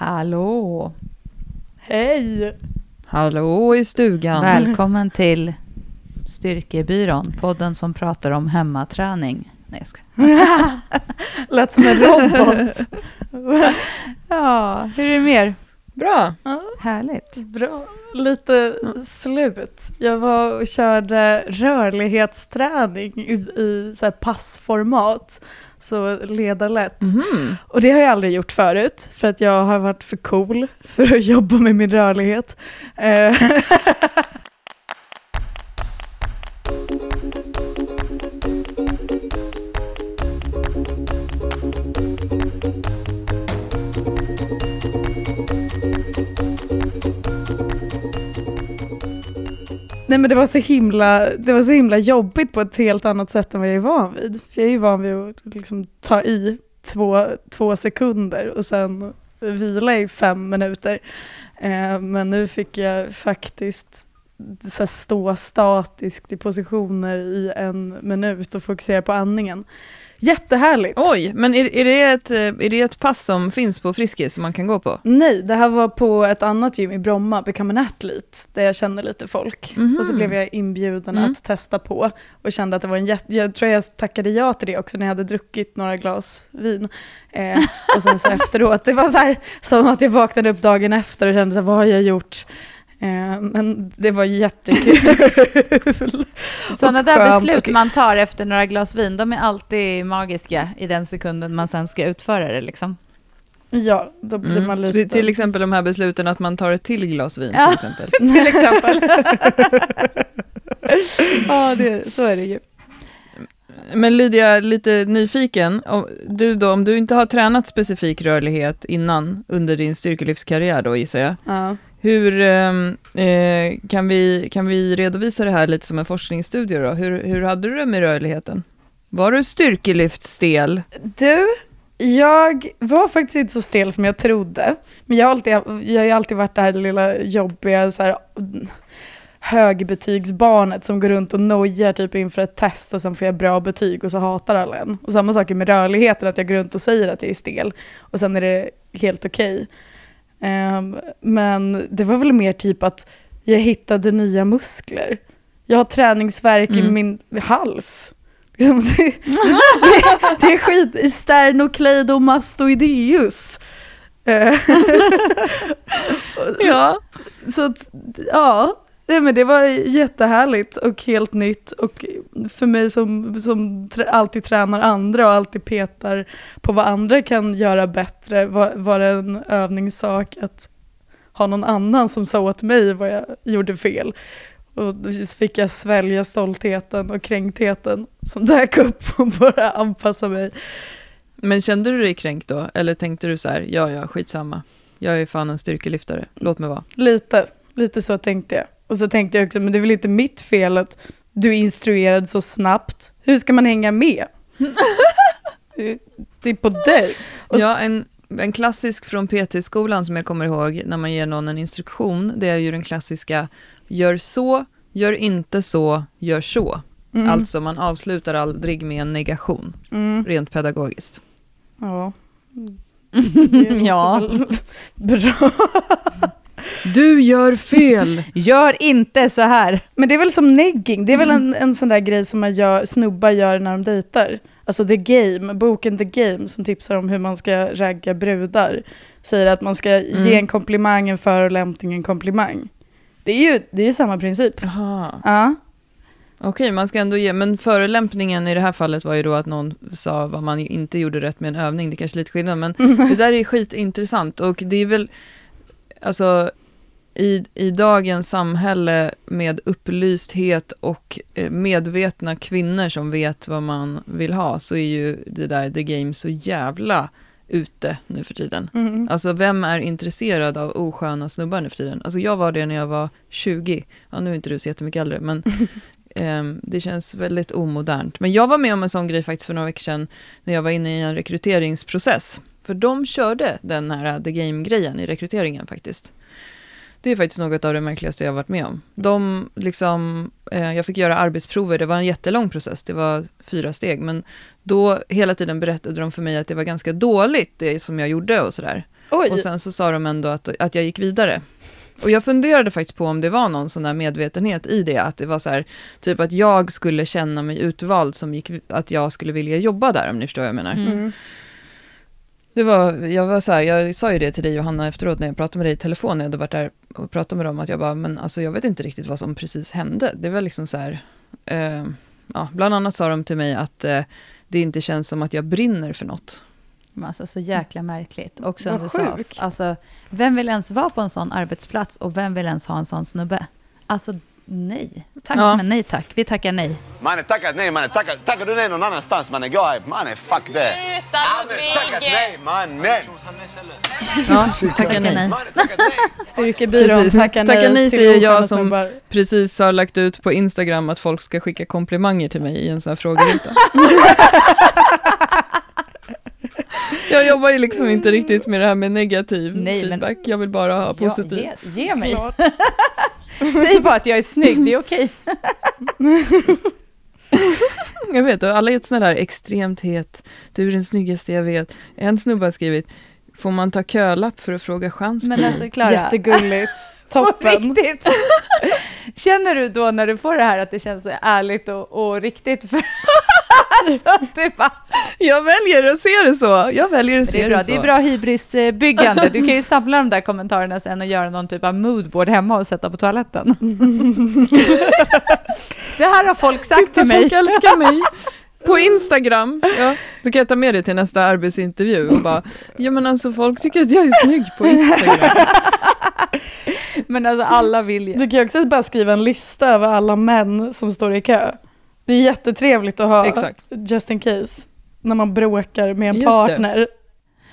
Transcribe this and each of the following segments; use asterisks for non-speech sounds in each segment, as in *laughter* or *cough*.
Hallå! Hej! Hallå i stugan. Välkommen till Styrkebyrån, podden som pratar om hemmaträning. Nej, jag skojar. *laughs* Lät som en robot. *laughs* Ja, hur är det mer? Bra. Härligt. Bra. Lite slut. Jag var och körde rörlighetsträning i, i så passformat. Så ledarlätt. Mhm. Och det har jag aldrig gjort förut, för att jag har varit för cool för att *laughs* jobba med min rörlighet. *laughs* Nej men det var, så himla, det var så himla jobbigt på ett helt annat sätt än vad jag är van vid. För jag är ju van vid att liksom ta i två, två sekunder och sen vila i fem minuter. Eh, men nu fick jag faktiskt så stå statiskt i positioner i en minut och fokusera på andningen. Jättehärligt! Oj, men är, är, det ett, eh, är det ett pass som finns på Friskis som man kan gå på? Nej, det här var på ett annat gym i Bromma, Become an Athlete, där jag kände lite folk. Mhm. Och så blev jag inbjuden Mm. att testa på och kände att det var en jätte... Jag tror jag tackade ja till det också när jag hade druckit några glas vin. Eh, och sen så *laughs* efteråt, det var så här som att jag vaknade upp dagen efter och kände så här, vad har jag gjort? Eh, men det var jättekul. *laughs* Sådana där beslut man tar efter några glas vin, de är alltid magiska i den sekunden man sen ska utföra det liksom. Ja, då blir Mm. man lite... Till- exempel de här besluten att man tar ett till glas vin Ja. till exempel. *laughs* Till exempel. *laughs* ja, det, så är det ju. Men Lydia, lite nyfiken. Om du då, om du inte har tränat specifik rörlighet innan under din styrkelyftskarriär då gissar jag. Ja. Hur ehm, eh, kan, vi, kan vi redovisa det här lite som en forskningsstudie då? Hur, hur hade du det med rörligheten? Var du styrkelyftstel? Du, jag var faktiskt inte så stel som jag trodde. Men jag har alltid, jag har ju alltid varit det här lilla jobbiga så här, högbetygsbarnet som går runt och nojar typ inför ett test och sen får jag bra betyg och så hatar alla en. Och samma sak med rörligheten, att jag går runt och säger att jag är stel och sen är det helt okej. Okay men det var väl mer typ att jag hittade nya muskler. Jag har träningsvärk i Mm. min hals. Liksom, *laughs* det, det är skit, sternocleidomastoideus. Eh, *laughs* Ja. Så att, ja, nej, men det var jättehärligt och helt nytt. Och för mig som, som alltid tränar andra och alltid petar på vad andra kan göra bättre var, var det en övningssak att ha någon annan som sa åt mig vad jag gjorde fel. Och då fick jag svälja stoltheten och kränktheten som dök upp och bara anpassa mig. Men kände du dig kränkt då? Eller tänkte du så här, ja, ja, skitsamma. Jag är fan en styrkelyftare, låt mig vara. Lite, lite så tänkte jag. Och så tänkte jag också, men det är väl inte mitt fel att du är instruerad så snabbt. Hur ska man hänga med? det är på dig. Och- Ja, en, en klassisk från PT-skolan som jag kommer ihåg när man ger någon en instruktion, det är ju den klassiska, gör så, gör inte så, gör så. Mm. Alltså man avslutar aldrig med en negation, Mm. rent pedagogiskt. Ja. *laughs* Det Ja. *laughs* Bra. Du gör fel! *laughs* Gör inte så här. Men det är väl som negging, det är väl en, en sån där grej som man gör, snubbar gör när de dejtar. Alltså The Game, boken The Game som tipsar om hur man ska ragga brudar. Säger att man ska Mm. ge en komplimang, en förolämpning, en komplimang. Det är ju det är samma princip. Ja. Okej, man ska ändå ge, men förolämpningen i det här fallet var ju då att någon sa vad man inte gjorde rätt med en övning, det är kanske är lite skillnad, men *laughs* det där är skitintressant och det är väl, alltså i, i dagens samhälle med upplysthet och eh, medvetna kvinnor som vet vad man vill ha, så är ju det där the game så jävla ute nu för tiden. Mm. Alltså vem är intresserad av osköna snubbar nu för tiden? Alltså jag var det när jag var 20. Ja, nu är inte du så jättemycket äldre, men *laughs* ehm, det känns väldigt omodernt. Men jag var med om en sån grej faktiskt för några veckor sedan, när jag var inne i en rekryteringsprocess. För de körde den här uh, the game-grejen i rekryteringen faktiskt. Det är faktiskt något av det märkligaste jag varit med om. De liksom, eh, jag fick göra arbetsprover, det var en jättelång process, det var fyra steg, men då hela tiden berättade de för mig att det var ganska dåligt det som jag gjorde och sådär. Oj. Och sen så sa de ändå att, att jag gick vidare. Och jag funderade faktiskt på om det var någon sån där medvetenhet i det, att det var så här, typ att jag skulle känna mig utvald som gick, att jag skulle vilja jobba där, om ni förstår vad jag menar. Mm. Det var, jag var så här, jag sa ju det till dig Johanna efteråt när jag pratade med dig i telefon, när jag hade varit där och pratat med dem, att jag bara, men alltså jag vet inte riktigt vad som precis hände. Det var liksom så här, eh, ja, bland annat sa de till mig att eh, det inte känns som att jag brinner för något. Men Alltså så jäkla märkligt. Och som Vad du sa, alltså, vem vill ens vara på en sån arbetsplats och vem vill ens ha en sån snubbe? Alltså nej. Tack Ja. men nej tack. Vi tackar nej. Mannen tackat nej mannen, tackar, tackar du nej någon annanstans mannen? Jag är, mannen fuck det. Sluta Mannen tackat nej mannen! Ja, tackar nej. Styrkebyrån tackar nej, Tackar nej säger jag som-. Precis har lagt ut på Instagram att folk ska skicka komplimanger till mig i en sån här frågeruta. *laughs* jag jobbar ju liksom inte riktigt med det här med negativ Nej, men- feedback. Jag vill bara ha positiv. Ja, ge, ge mig. *laughs* *laughs* Säg bara att jag är snygg, det är okej. *laughs* Jag vet, och alla är ett sånt där extremt het. Du är den snyggaste jag vet. En snubbe har skrivit, får man ta kölapp för att fråga chans? Men alltså Klara, Jättegulligt. Toppen. riktigt. *laughs* Känner du då när du får det här att det känns så ärligt och, och riktigt? För *laughs* *laughs* alltså, bara, Jag väljer att se det så. Jag väljer att det se är bra, det så. det är bra hybrisbyggande. Du kan ju samla de där kommentarerna sen och göra någon typ av moodboard hemma och sätta på toaletten. det här har folk sagt Titta, till mig. folk älskar mig. På Instagram. Ja, du kan jag ta med det till nästa arbetsintervju och bara, ja men alltså folk tycker att jag är snygg på Instagram. Men alltså alla vill ju. Du kan ju också bara skriva en lista över alla män som står i kö. Det är jättetrevligt att ha, Exakt. just in case, när man bråkar med en Just det.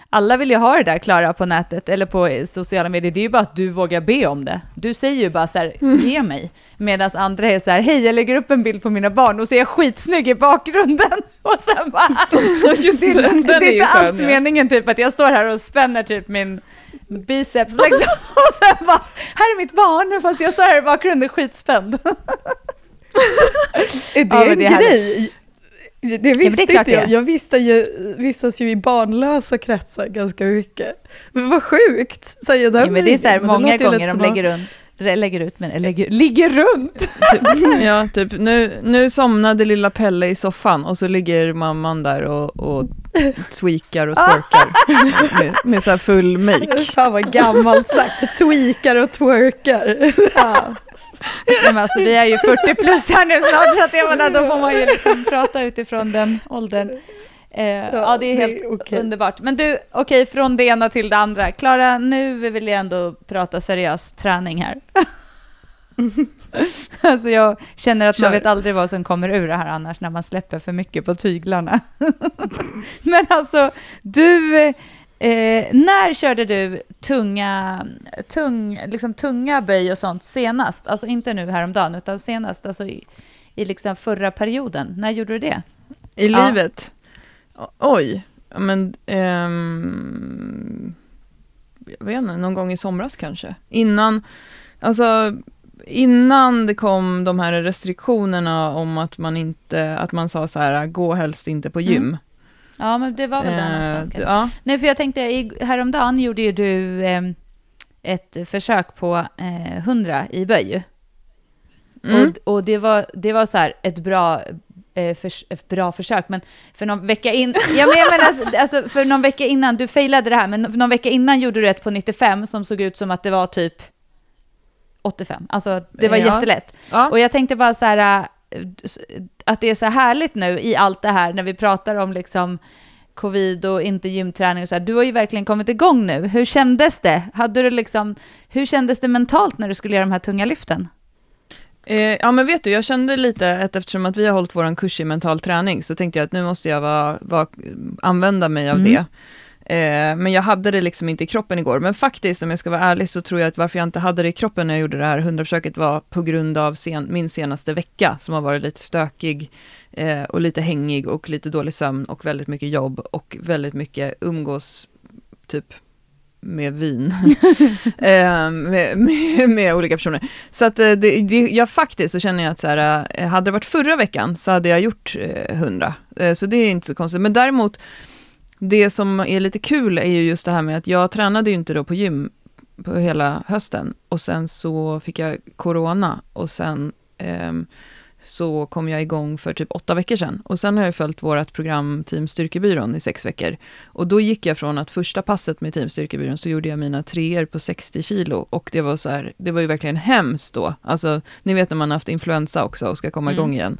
Alla vill ju ha det där Klara på nätet eller på sociala medier. Det är ju bara att du vågar be om det. Du säger ju bara så här, Mm. ge mig. Medan andra är så här, hej jag lägger upp en bild på mina barn och så är jag skitsnygg i bakgrunden. *laughs* Och sen bara, *laughs* Just det, det, är- den det är är inte alls skön, meningen typ att jag står här och spänner typ min biceps liksom. *laughs* Och sen bara, här är mitt barn fast jag står här i bakgrunden skitspänd. Är det Ja, en det grej? Det visste klart inte jag. det. Jag visste ju, vistas ju i barnlösa kretsar ganska mycket. Men vad sjukt! Säger det, Ja, men det är så här många gånger de lägger runt. Lägger ut, men lägger, ligger runt. Typ, ja, typ nu, nu somnade lilla Pelle i soffan och så ligger mamman där och, och tweakar och twerkar med, med så här full make. *laughs* Fan vad gammalt sagt, tweakar och twerkar. Ja. Men alltså, vi är ju 40 plus här nu snart, så att jag menar, då får man ju liksom prata utifrån den åldern. Eh, ja, det är det helt är okej. underbart. Men du, okej, från det ena till det andra. Klara, nu vill jag ändå prata seriös träning här. *laughs* *laughs* alltså jag känner att man Kör. vet aldrig vad som kommer ur det här annars när man släpper för mycket på tyglarna. *laughs* Men alltså, du, eh, när körde du tunga, tung, liksom tunga böj och sånt senast? Alltså inte nu häromdagen, utan senast, alltså i, i liksom förra perioden. När gjorde du det? I Ja. livet? Oj, men... ehm, jag vet inte, någon gång i somras kanske. Innan, alltså, innan det kom de här restriktionerna om att man inte, att man sa så här, gå helst inte på gym. Mm. Ja, men det var väl där Eh, någonstans. kanske. ja, Nej, för jag tänkte, häromdagen gjorde ju du eh, ett försök på eh, 100 i böj. mm. Och, och det, var, det var så här ett bra, eh, förs, ett bra försök, men för någon vecka in, ja, men jag menar, alltså, alltså, för någon vecka innan, du failade det här, men för någon vecka innan gjorde du ett på 95 som såg ut som att det var typ 85. Alltså det var Ja. jättelätt. ja. Och jag tänkte bara så här, äh, att det är så härligt nu i allt det här när vi pratar om liksom covid och inte gymträning och så här. Du har ju verkligen kommit igång nu. Hur kändes det? Hade du liksom, hur kändes det mentalt när du skulle göra de här tunga lyften? Eh, ja men vet du, jag kände lite att eftersom att vi har hållit våran kurs i mental träning så tänkte jag att nu måste jag vara, vara, använda mig av Mm. det. Eh, men jag hade det liksom inte i kroppen igår. Men faktiskt, om jag ska vara ärlig, så tror jag att varför jag inte hade det i kroppen när jag gjorde det här hundraförsöket var på grund av sen, min senaste vecka, som har varit lite stökig eh, och lite hängig och lite dålig sömn och väldigt mycket jobb och väldigt mycket umgås, typ med vin, *laughs* eh, med, med, med olika personer. Så att eh, det, det, jag faktiskt så känner jag att så här, eh, hade det varit förra veckan så hade jag gjort eh, 100. Eh, så det är inte så konstigt. Men däremot det som är lite kul är ju just det här med att jag tränade ju inte då på gym på hela hösten och sen så fick jag corona och sen ehm, så kom jag igång för typ åtta veckor sedan. Och sen har jag följt vårt program Team Styrkebyrån i sex veckor. Och då gick jag från att första passet med Team Styrkebyrån så gjorde jag mina treor på 60 kilo. Och det var så här, det var ju verkligen hemskt då. Alltså, ni vet när man har haft influensa också och ska komma Mm. igång igen.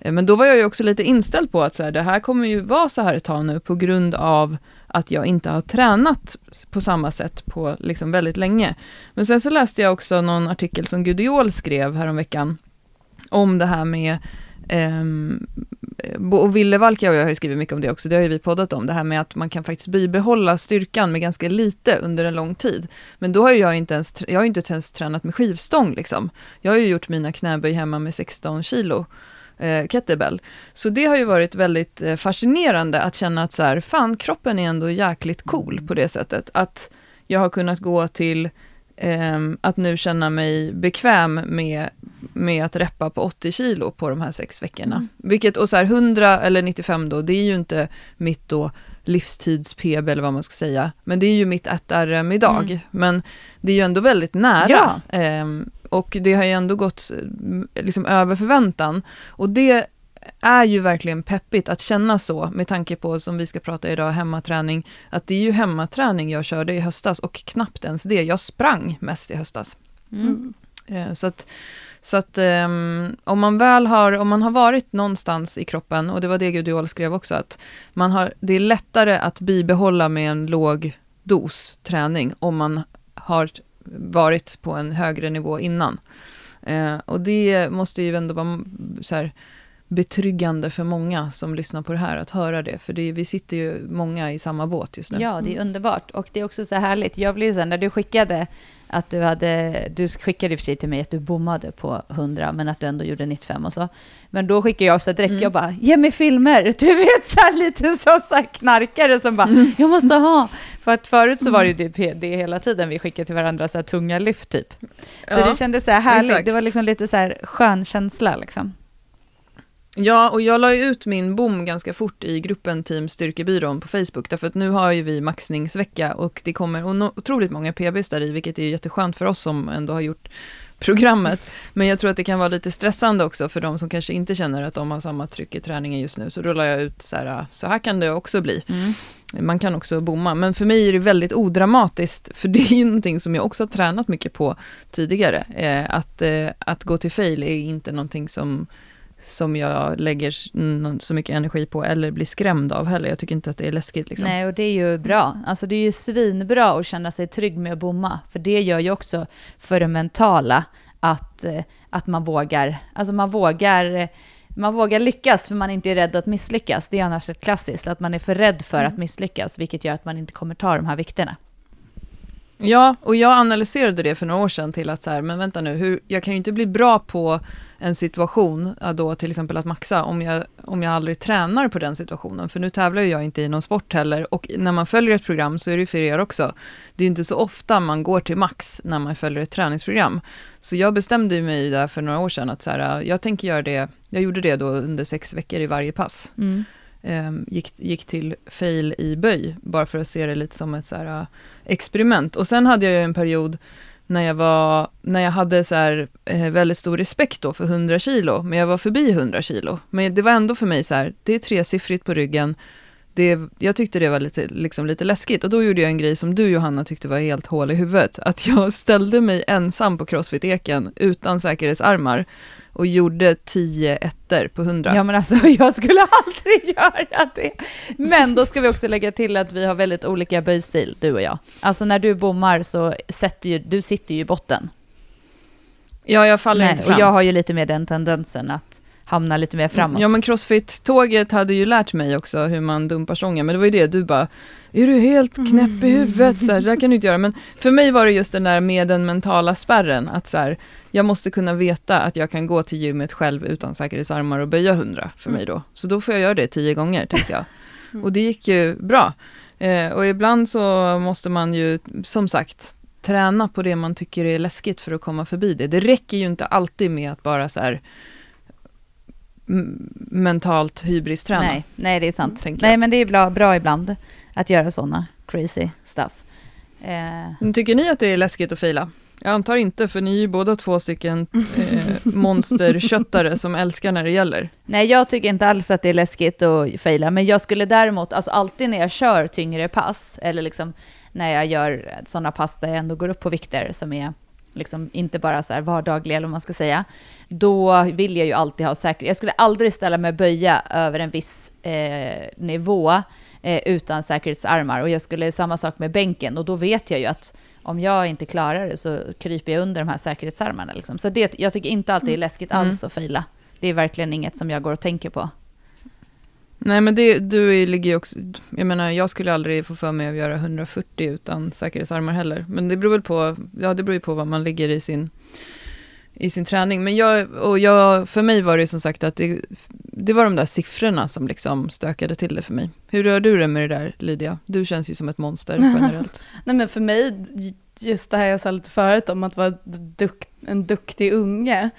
Eh, Men då var jag ju också lite inställd på att så här, det här kommer ju vara så här ett tag nu på grund av att jag inte har tränat på samma sätt på liksom väldigt länge. Men sen så läste jag också någon artikel som Gudiol skrev häromveckan om det här med Um, och Ville Valka och jag har ju skrivit mycket om det också, det har ju vi poddat om, det här med att man kan faktiskt bibehålla styrkan med ganska lite under en lång tid. Men då har ju jag inte ens, jag har inte ens tränat med skivstång liksom. Jag har ju gjort mina knäböj hemma med 16 kilo eh, kettlebell. Så det har ju varit väldigt eh, fascinerande att känna att så här, fan kroppen är ändå jäkligt cool på det sättet. Att jag har kunnat gå till att nu känna mig bekväm med, med att reppa på 80 kilo på de här sex veckorna. Mm. Vilket, och så här 100 eller 95 då, det är ju inte mitt då livstids-PB eller vad man ska säga. Men det är ju mitt 1RM idag. Mm. Men det är ju ändå väldigt nära. Ja. Ehm, och det har ju ändå gått eh, liksom över förväntan. Och det är ju verkligen peppigt att känna så, med tanke på, som vi ska prata idag, hemmaträning, att det är ju hemmaträning jag körde i höstas och knappt ens det. Jag sprang mest i höstas. Mm. Eh, Så att, så att ehm, om man väl har, om man har varit någonstans i kroppen, och det var det Gudiol skrev också, att man har, det är lättare att bibehålla med en låg dos träning om man har varit på en högre nivå innan. Eh, och det måste ju ändå vara så här, betryggande för många som lyssnar på det här att höra det, för det, vi sitter ju många i samma båt just nu. Ja, det är underbart. Och det är också så härligt. Jag blev ju så när du skickade att du hade, du skickade i och för sig till mig att du bommade på 100, men att du ändå gjorde 95 och så. Men då skickade jag också direkt, Mm. jag bara, ge mig filmer! Du vet, så här, lite som så här knarkare som bara, Mm. jag måste ha! För att förut så var det ju det, det hela tiden vi skickade till varandra, så här tunga lyft typ. Så Ja, det kändes så här härligt, exakt. det var liksom lite så här skön känsla liksom. Ja, och jag la ju ut min bom ganska fort i gruppen Team Styrkebyrån på Facebook, därför att nu har ju vi maxningsvecka och det kommer otroligt många PBs där i, vilket är jätteskönt för oss som ändå har gjort programmet. Men jag tror att det kan vara lite stressande också för de som kanske inte känner att de har samma tryck i träningen just nu. Så då la jag ut så här, så här kan det också bli. Man kan också bomma, men för mig är det väldigt odramatiskt, för det är ju någonting som jag också har tränat mycket på tidigare. Eh, att, eh, att gå till fail är inte någonting som, som jag lägger så mycket energi på eller blir skrämd av heller. Jag tycker inte att det är läskigt. Liksom. Nej, och det är ju bra. Alltså det är ju svinbra att känna sig trygg med att bomma, för det gör ju också för det mentala att, eh, att man vågar, alltså man vågar, eh, man vågar lyckas för man inte är rädd att misslyckas. Det är annars ett klassiskt, att man är för rädd för att misslyckas, vilket gör att man inte kommer ta de här vikterna. Ja, och jag analyserade det för några år sedan till att så här, men vänta nu, hur, jag kan ju inte bli bra på en situation, då till exempel att maxa, om jag, om jag aldrig tränar på den situationen. För nu tävlar ju jag inte i någon sport heller, och när man följer ett program så är det ju för er också. Det är ju inte så ofta man går till max när man följer ett träningsprogram. Så jag bestämde mig där för några år sedan att så här, jag tänker göra det, jag gjorde det då under sex veckor i varje pass eh, gick, gick till fail i böj, bara för att se det lite som ett så här, experiment. Och sen hade jag ju en period när jag, var, när jag hade så här, eh, väldigt stor respekt då för 100 kilo, men jag var förbi 100 kilo. Men det var ändå för mig så här, det är tresiffrigt på ryggen, det, jag tyckte det var lite, liksom lite läskigt och då gjorde jag en grej som du Johanna tyckte var helt hål i huvudet. Att jag *laughs* ställde mig ensam på Crossfit-eken utan säkerhetsarmar och gjorde 10 ettor på 100. Ja men alltså *laughs* jag skulle aldrig *laughs* göra det. Men då ska vi också lägga till att vi har väldigt olika böjstil, du och jag. Alltså när du bommar så sätter ju, du sitter ju i botten. Ja, jag faller inte och fram. jag har ju lite mer den tendensen att hamna lite mer framåt. Ja, men Crossfit-tåget hade ju lärt mig också hur man dumpar stången, men det var ju det, du bara, är du helt knäpp i huvudet? Så här, det där kan du inte göra. Men för mig var det just den där med den mentala spärren, att så här, jag måste kunna veta att jag kan gå till gymmet själv utan säkerhetsarmar och böja 100 för mig då. Så då får jag göra det tio gånger, tänkte jag. *laughs* Och det gick ju bra. Eh, och ibland så måste man ju, som sagt, träna på det man tycker är läskigt för att komma förbi det. Det räcker ju inte alltid med att bara så här mentalt hybris-träna. Nej, nej, det är sant. Nej, men det är bra, bra ibland att göra sådana crazy stuff. Eh, Men Tycker ni att det är läskigt att fila? Jag antar inte, för ni är ju båda två stycken eh, *laughs* monsterköttare som älskar när det gäller. nej, jag tycker inte alls att det är läskigt att fejla, men jag skulle däremot, alltså alltid när jag kör tyngre pass, eller liksom när jag gör sådana pass där jag ändå går upp på vikter som är liksom inte bara så här vardagliga, eller vad man ska säga, då vill jag ju alltid ha säkerhet. Jag skulle aldrig ställa mig och böja över en viss eh, nivå eh, utan säkerhetsarmar. Och jag skulle samma sak med bänken, och då vet jag ju att om jag inte klarar det så kryper jag under de här säkerhetsarmarna. Liksom. Så det, jag tycker inte alltid det är läskigt Mm. alls att fejla. Det är verkligen inget som jag går och tänker på. Nej, men det, du ligger ju också... Jag menar, jag skulle aldrig få för mig att göra 140 utan säkerhetsarmar heller. Men det beror väl på, ja, det beror ju på vad man ligger i sin, i sin träning. Men jag, och jag, för mig var det ju som sagt att det, det var de där siffrorna som liksom stökade till det för mig. Hur rör du det med det där, Lydia? Du känns ju som ett monster *laughs* generellt. Nej men för mig, just det här jag sa lite förut om att vara duk en duktig unge,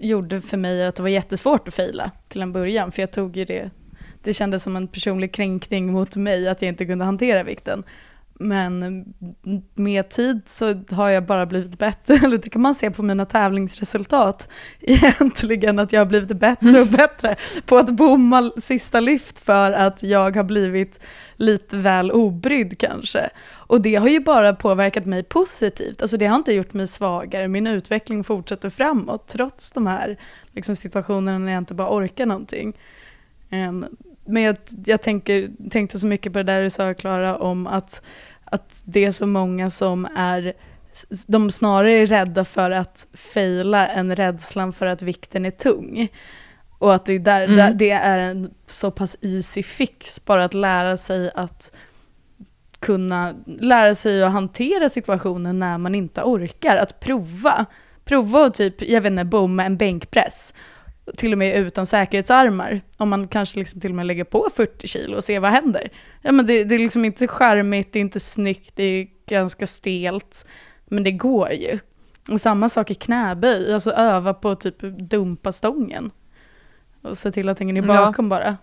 gjorde för mig att det var jättesvårt att fejla till en början, för jag tog ju det, det kändes som en personlig kränkning mot mig att jag inte kunde hantera vikten. Men med tid så har jag bara blivit bättre, *laughs* eller det kan man se på mina tävlingsresultat *laughs* egentligen, att jag har blivit bättre och bättre på att bomma sista lyft för att jag har blivit lite väl obrydd kanske. Och det har ju bara påverkat mig positivt, alltså det har inte gjort mig svagare, min utveckling fortsätter framåt trots de här liksom, situationerna när jag inte bara orkar någonting. Ehm, men jag, jag tänker, tänkte så mycket på det där du sa Klara om att, att det är så många som är de snarare är rädda för att fejla än rädslan för att vikten är tung. Och att det, är där, Mm. där, det är en så pass easy fix, bara att lära sig att kunna lära sig att hantera situationen när man inte orkar. Att prova. Prova att typ, jag vet inte, bomma en bänkpress. Till och med utan säkerhetsarmar. Om man kanske liksom till och med lägger på 40 kilo och ser vad händer. Ja, men det, det är liksom inte charmigt, det är inte snyggt, det är ganska stelt. Men det går ju. Och samma sak i knäböj, alltså öva på typ dumpa stången. Och se till att den är Ja. bakom bara.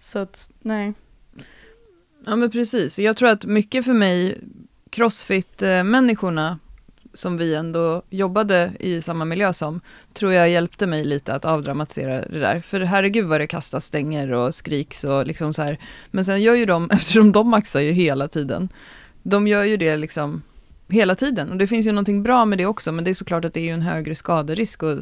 Så att, nej. Ja, men precis. Jag tror att mycket för mig, crossfit-människorna som vi ändå jobbade i samma miljö som, tror jag hjälpte mig lite att avdramatisera det där. För herregud vad det kastas stänger och skriks och liksom så här. Men sen gör ju de, *laughs* eftersom de maxar ju hela tiden, de gör ju det liksom hela tiden. Och det finns ju någonting bra med det också, men det är såklart att det är ju en högre skaderisk och,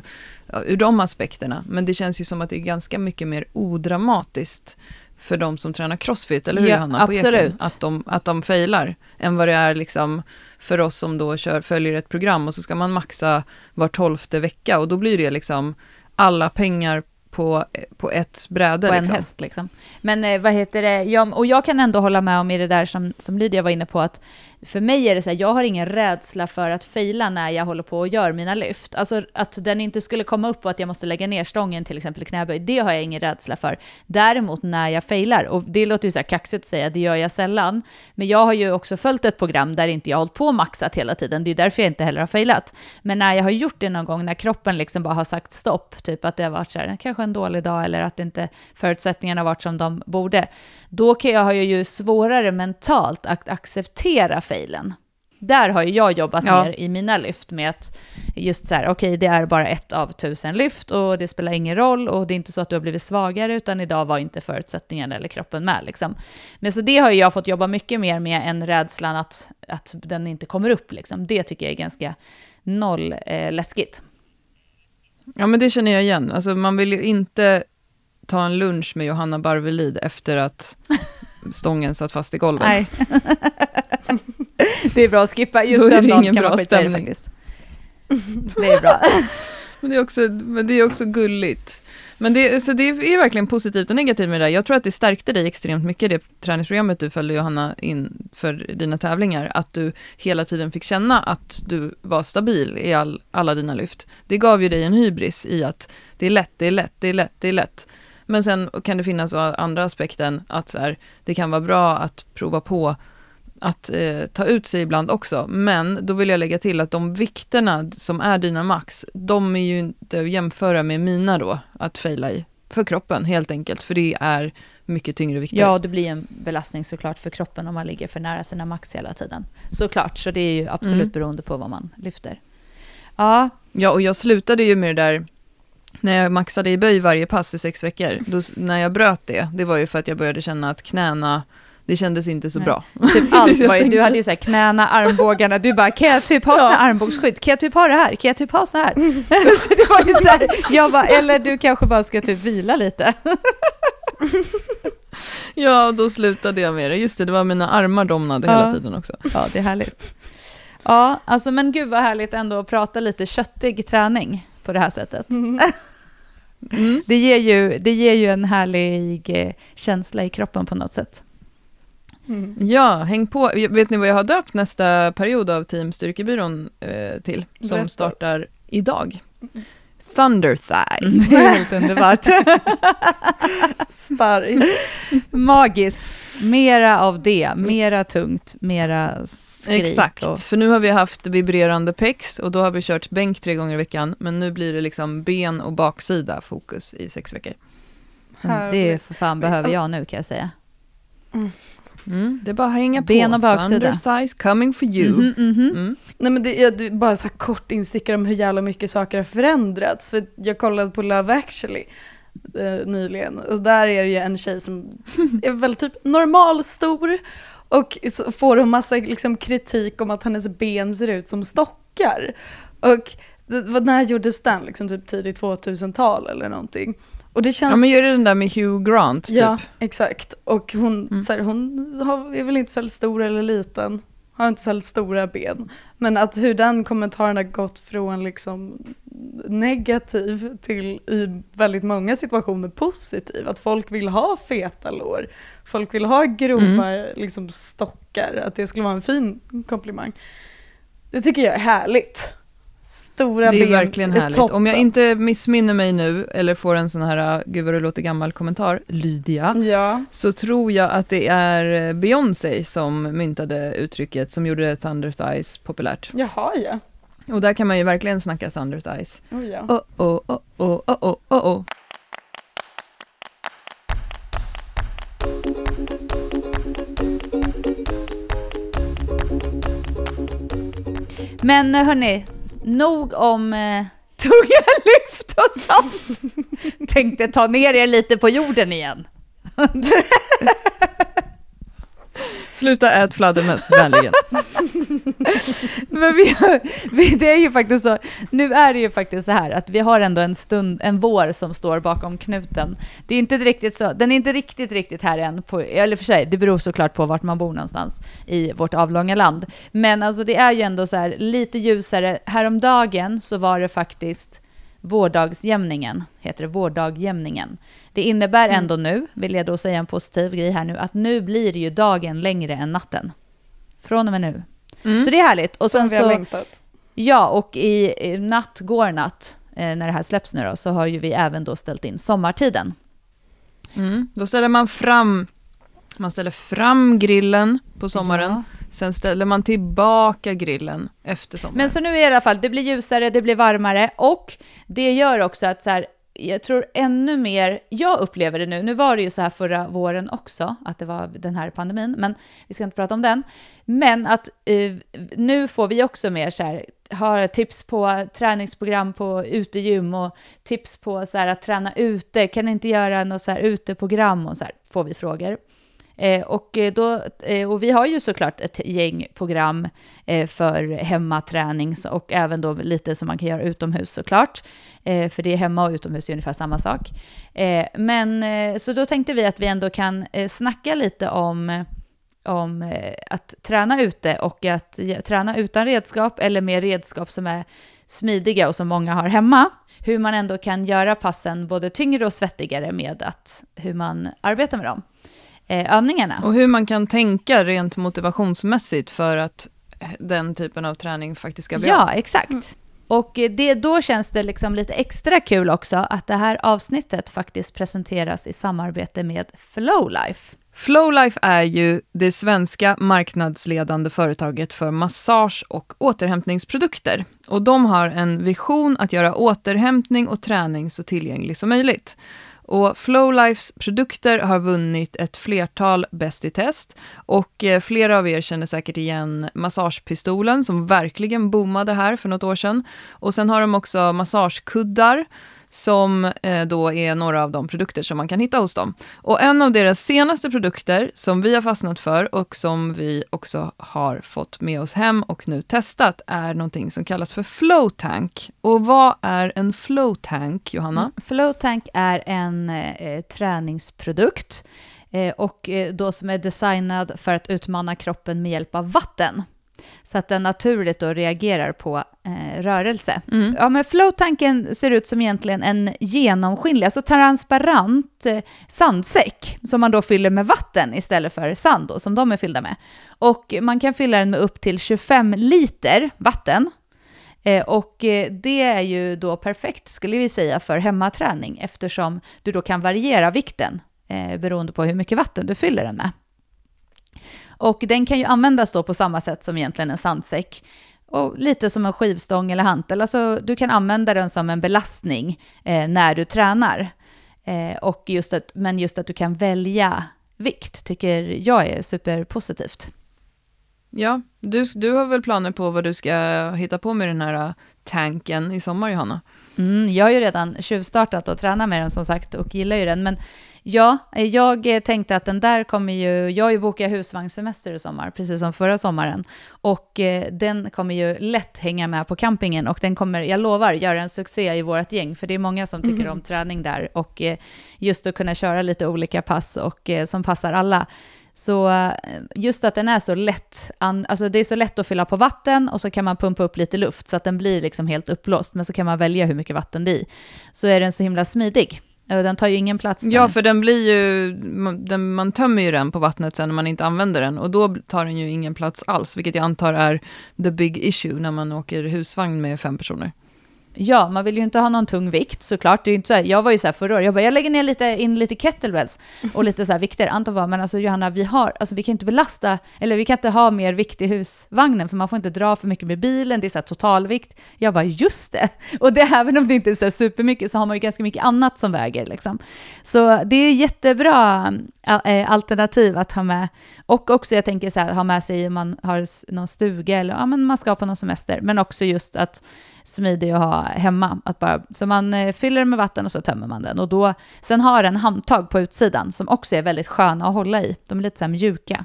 ja, ur de aspekterna. Men det känns ju som att det är ganska mycket mer odramatiskt för de som tränar crossfit, eller hur Ja, Johanna? På absolut. Eken, att, de, att de failar, än vad det är liksom för oss som då kör, följer ett program och så ska man maxa var tolfte vecka och då blir det liksom alla pengar på, på ett bräde. på en liksom. häst. Liksom. Men eh, vad heter det, jag, och jag kan ändå hålla med om i det där som, som Lydia var inne på, att för mig är det så här, jag har ingen rädsla för att fejla när jag håller på och gör mina lyft. Alltså att den inte skulle komma upp och att jag måste lägga ner stången till exempel i knäböj, det har jag ingen rädsla för. Däremot när jag failar, och det låter ju så här kaxigt att säga, det gör jag sällan, men jag har ju också följt ett program där inte jag har hållit på och maxat hela tiden, det är därför jag inte heller har failat. Men när jag har gjort det någon gång, när kroppen liksom bara har sagt stopp, typ att det har varit så här, kanske en dålig dag eller att inte förutsättningarna har varit som de borde, då kan jag, har jag ju svårare mentalt att acceptera failen. Där har ju jag jobbat Ja. mer i mina lyft med att just så här, okej, det är bara ett av tusen lyft och det spelar ingen roll och det är inte så att du har blivit svagare utan idag var inte förutsättningarna eller kroppen med liksom. Men så det har jag fått jobba mycket mer med än rädslan att, att den inte kommer upp liksom. Det tycker jag är ganska noll eh, läskigt. Ja, men det känner jag igen. Alltså, man vill ju inte ta en lunch med Johanna Barvelid efter att *laughs* stången satt fast i golvet. *laughs* *laughs* Det är bra att skippa, just Då den dagen ingen kan man bra skita i det faktiskt. Det är bra. *laughs* Men det är också, men det är också gulligt. Men det, så det är verkligen positivt och negativt med det där. Jag tror att det stärkte dig extremt mycket, det träningsprogrammet du följde Johanna in för dina tävlingar, att du hela tiden fick känna att du var stabil i all, alla dina lyft. Det gav ju dig en hybris i att det är lätt, det är lätt, det är lätt, det är lätt. Men sen kan det finnas andra aspekten, att så här, det kan vara bra att prova på att eh, ta ut sig ibland också. Men då vill jag lägga till att de vikterna som är dina max, de är ju inte att jämföra med mina då, att faila i. för kroppen helt enkelt, för det är mycket tyngre vikter. Ja, det blir en belastning såklart för kroppen om man ligger för nära sina max hela tiden. Såklart, så det är ju absolut Mm. beroende på vad man lyfter. Ja, Ja, och jag slutade ju med det där när jag maxade i böj varje pass i sex veckor. Då, när jag bröt det, det var ju för att jag började känna att knäna, det kändes inte så Nej. bra. typ *laughs* allt var ju, du hade ju så här knäna, armbågarna, du bara kan jag typ ha såna här armbågsskydd? Kan jag typ ha det här? Kan jag typ ha så här? *laughs* så det var ju så här, jag bara, eller du kanske bara ska typ vila lite. *laughs* Ja, och då slutade jag med det. Just det, det var mina armar domnade Ja. hela tiden också. Ja, det är härligt. Ja, alltså men gud vad härligt ändå att prata lite köttig träning på det här sättet. Mm. Det ger ju, det ger ju en härlig eh, känsla i kroppen på något sätt. Mm. Ja, häng på. Vet ni vad jag har döpt nästa period av Team Styrkebyrån eh, till? Som Berätta. startar idag. Thunder Thighs. Det *laughs* är helt underbart. *laughs* Starkt. Magiskt. Mera av det. Mera tungt, mera skrik. Exakt, Och, för nu har vi haft vibrerande pex och då har vi kört bänk tre gånger i veckan. Men nu blir det liksom ben och baksida fokus i sex veckor. Mm, det är för fan behöver jag nu kan jag säga. Mm, det är bara att hänga Ben på. och baksida. Thunder Thighs coming for you. Mhm, mhm. Mm. Nej men det är bara så här kort instickare om hur jävla mycket saker har förändrats. För jag kollade på Love actually eh, nyligen och där är det ju en tjej som *laughs* är väl typ normalstor och så får hon massa liksom, kritik om att hennes ben ser ut som stockar. Och när gjordes den? Liksom typ tidigt 2000-tal eller någonting. Och det känns... Ja, men gör det den där med Hugh Grant, typ. Ja, exakt. Och hon, Mm. så här, hon har, är väl inte så stor eller liten, har inte så stora ben. Men att hur den kommentaren har gått från liksom negativ till i väldigt många situationer positiv. Att folk vill ha feta lår, folk vill ha grova liksom, stockar, att det skulle vara en fin komplimang. Det tycker jag är härligt. Stora Det är ben verkligen är härligt. toppen. Om jag inte missminner mig nu, eller får en sån här, gud vad det låter gammal kommentar, Lydia, Ja, så tror jag att det är Beyoncé som myntade uttrycket som gjorde Thunder Thighs populärt. jaha ja. Och där kan man ju verkligen snacka Thunder Thighs. Oh, ja. Oh, oh, oh, oh, oh, oh, oh, oh. Men eh, hörni, nog om eh, *laughs* tunga lyft och sånt. *laughs* Tänkte ta ner er lite på jorden igen. *laughs* Sluta ät fladdermöss, vänligen. *laughs* Men vi, vi, det är ju faktiskt så, nu är det ju faktiskt så här att vi har ändå en stund, en vår som står bakom knuten. Det är inte riktigt så, den är inte riktigt, riktigt här än, på, eller för sig, det beror såklart på vart man bor någonstans i vårt avlånga land. Men alltså det är ju ändå så här lite ljusare. Häromdagen så var det faktiskt vårdagsjämningen, heter det, vårdagjämningen. Det innebär ändå nu, vill jag då säga en positiv grej här nu, att nu blir ju dagen längre än natten. Från och med nu. Mm. Så det är härligt. Och Som sen vi har så, längtat. ja, och i, i natt går natt, eh, när det här släpps nu då, så har ju vi även då ställt in sommartiden. Mm. Då ställer man fram, man ställer fram grillen på sommaren. Ja. Sen ställer man tillbaka grillen efter sommaren. Men så nu i alla fall, det blir ljusare, det blir varmare och det gör också att så här, jag tror ännu mer, jag upplever det nu, nu var det ju så här förra våren också, att det var den här pandemin, men vi ska inte prata om den. Men att eh, nu får vi också mer så här, har tips på träningsprogram på utegym och tips på så här att träna ute, kan ni inte göra något så här uteprogram och så här, får vi frågor. Eh, och, eh, då, eh, och vi har ju såklart ett gäng program eh, för hemmaträning och även då lite som man kan göra utomhus såklart. Eh, för det är hemma och utomhus är ungefär samma sak. Eh, men så då tänkte vi att vi ändå kan eh, snacka lite om om att träna ute och att träna utan redskap eller med redskap som är smidiga och som många har hemma. Hur man ändå kan göra passen både tyngre och svettigare med att, hur man arbetar med dem. Eh, övningarna. Och hur man kan tänka rent motivationsmässigt för att eh, den typen av träning faktiskt ska bli. Ja, exakt. Och eh, det, då känns det liksom lite extra kul också att det här avsnittet faktiskt presenteras i samarbete med Flowlife. Flowlife är ju det svenska marknadsledande företaget för massage och återhämtningsprodukter. Och de har en vision att göra återhämtning och träning så tillgänglig som möjligt. Och Flowlifes produkter har vunnit ett flertal Bäst i test och eh, flera av er känner säkert igen massagepistolen som verkligen boomade här för något år sedan. Och sen har de också massagekuddar som eh, då är några av de produkter som man kan hitta hos dem. Och en av deras senaste produkter som vi har fastnat för och som vi också har fått med oss hem och nu testat är någonting som kallas för Flow Tank. Och vad är en Flow Tank, Johanna? Mm. Flow Tank är en eh, träningsprodukt eh, och eh, då som är designad för att utmana kroppen med hjälp av vatten. Så att den naturligt då reagerar på eh, rörelse. Mm. Ja, men flowtanken ser ut som egentligen en genomskinlig, alltså transparent eh, sandsäck som man då fyller med vatten istället för sand då, som de är fyllda med. Och man kan fylla den med upp till 25 liter vatten. Eh, och eh, det är ju då perfekt skulle vi säga för hemmaträning eftersom du då kan variera vikten eh, beroende på hur mycket vatten du fyller den med. Och den kan ju användas då på samma sätt som egentligen en sandsäck. Och lite som en skivstång eller hantel. Alltså du kan använda den som en belastning eh, när du tränar. Eh, och just att, men just att du kan välja vikt tycker jag är superpositivt. Ja, du, du har väl planer på vad du ska hitta på med den här äh, tanken i sommar, Johanna? Mm, jag har ju redan tjuvstartat och tränat med den som sagt och gillar ju den. Men ja, jag tänkte att den där kommer ju, jag har ju bokat husvagnssemester i sommar, precis som förra sommaren. Och eh, den kommer ju lätt hänga med på campingen och den kommer, jag lovar, göra en succé i vårt gäng. För det är många som tycker om träning där och eh, just att kunna köra lite olika pass och eh, som passar alla. Så eh, just att den är så lätt, alltså det är så lätt att fylla på vatten och så kan man pumpa upp lite luft så att den blir liksom helt uppblåst, men så kan man välja hur mycket vatten det är i. Så är den så himla smidig. Den tar ju ingen plats. Ja, där. för den blir ju, man, den, man tömmer ju den på vattnet sen när man inte använder den och då tar den ju ingen plats alls, vilket jag antar är the big issue när man åker husvagn med fem personer. Ja, man vill ju inte ha någon tung vikt såklart. Det är inte så här, jag var ju så här förra året, jag bara, jag lägger ner lite, in lite kettlebells och lite så här vikter. Anton bara, men alltså Johanna, vi har, alltså vi kan inte belasta, eller vi kan inte ha mer vikt i husvagnen, för man får inte dra för mycket med bilen, det är så här totalvikt. Jag bara, just det! Och det, även om det inte är så här supermycket, så har man ju ganska mycket annat som väger liksom. Så det är jättebra äh, äh, alternativ att ha med. Och också, jag tänker så här, ha med sig om man har någon stuga eller ja, men man ska på någon semester, men också just att smidig att ha hemma. Att bara, så man eh, fyller den med vatten och så tömmer man den. Och då, sen har den handtag på utsidan som också är väldigt sköna att hålla i. De är lite så här mjuka.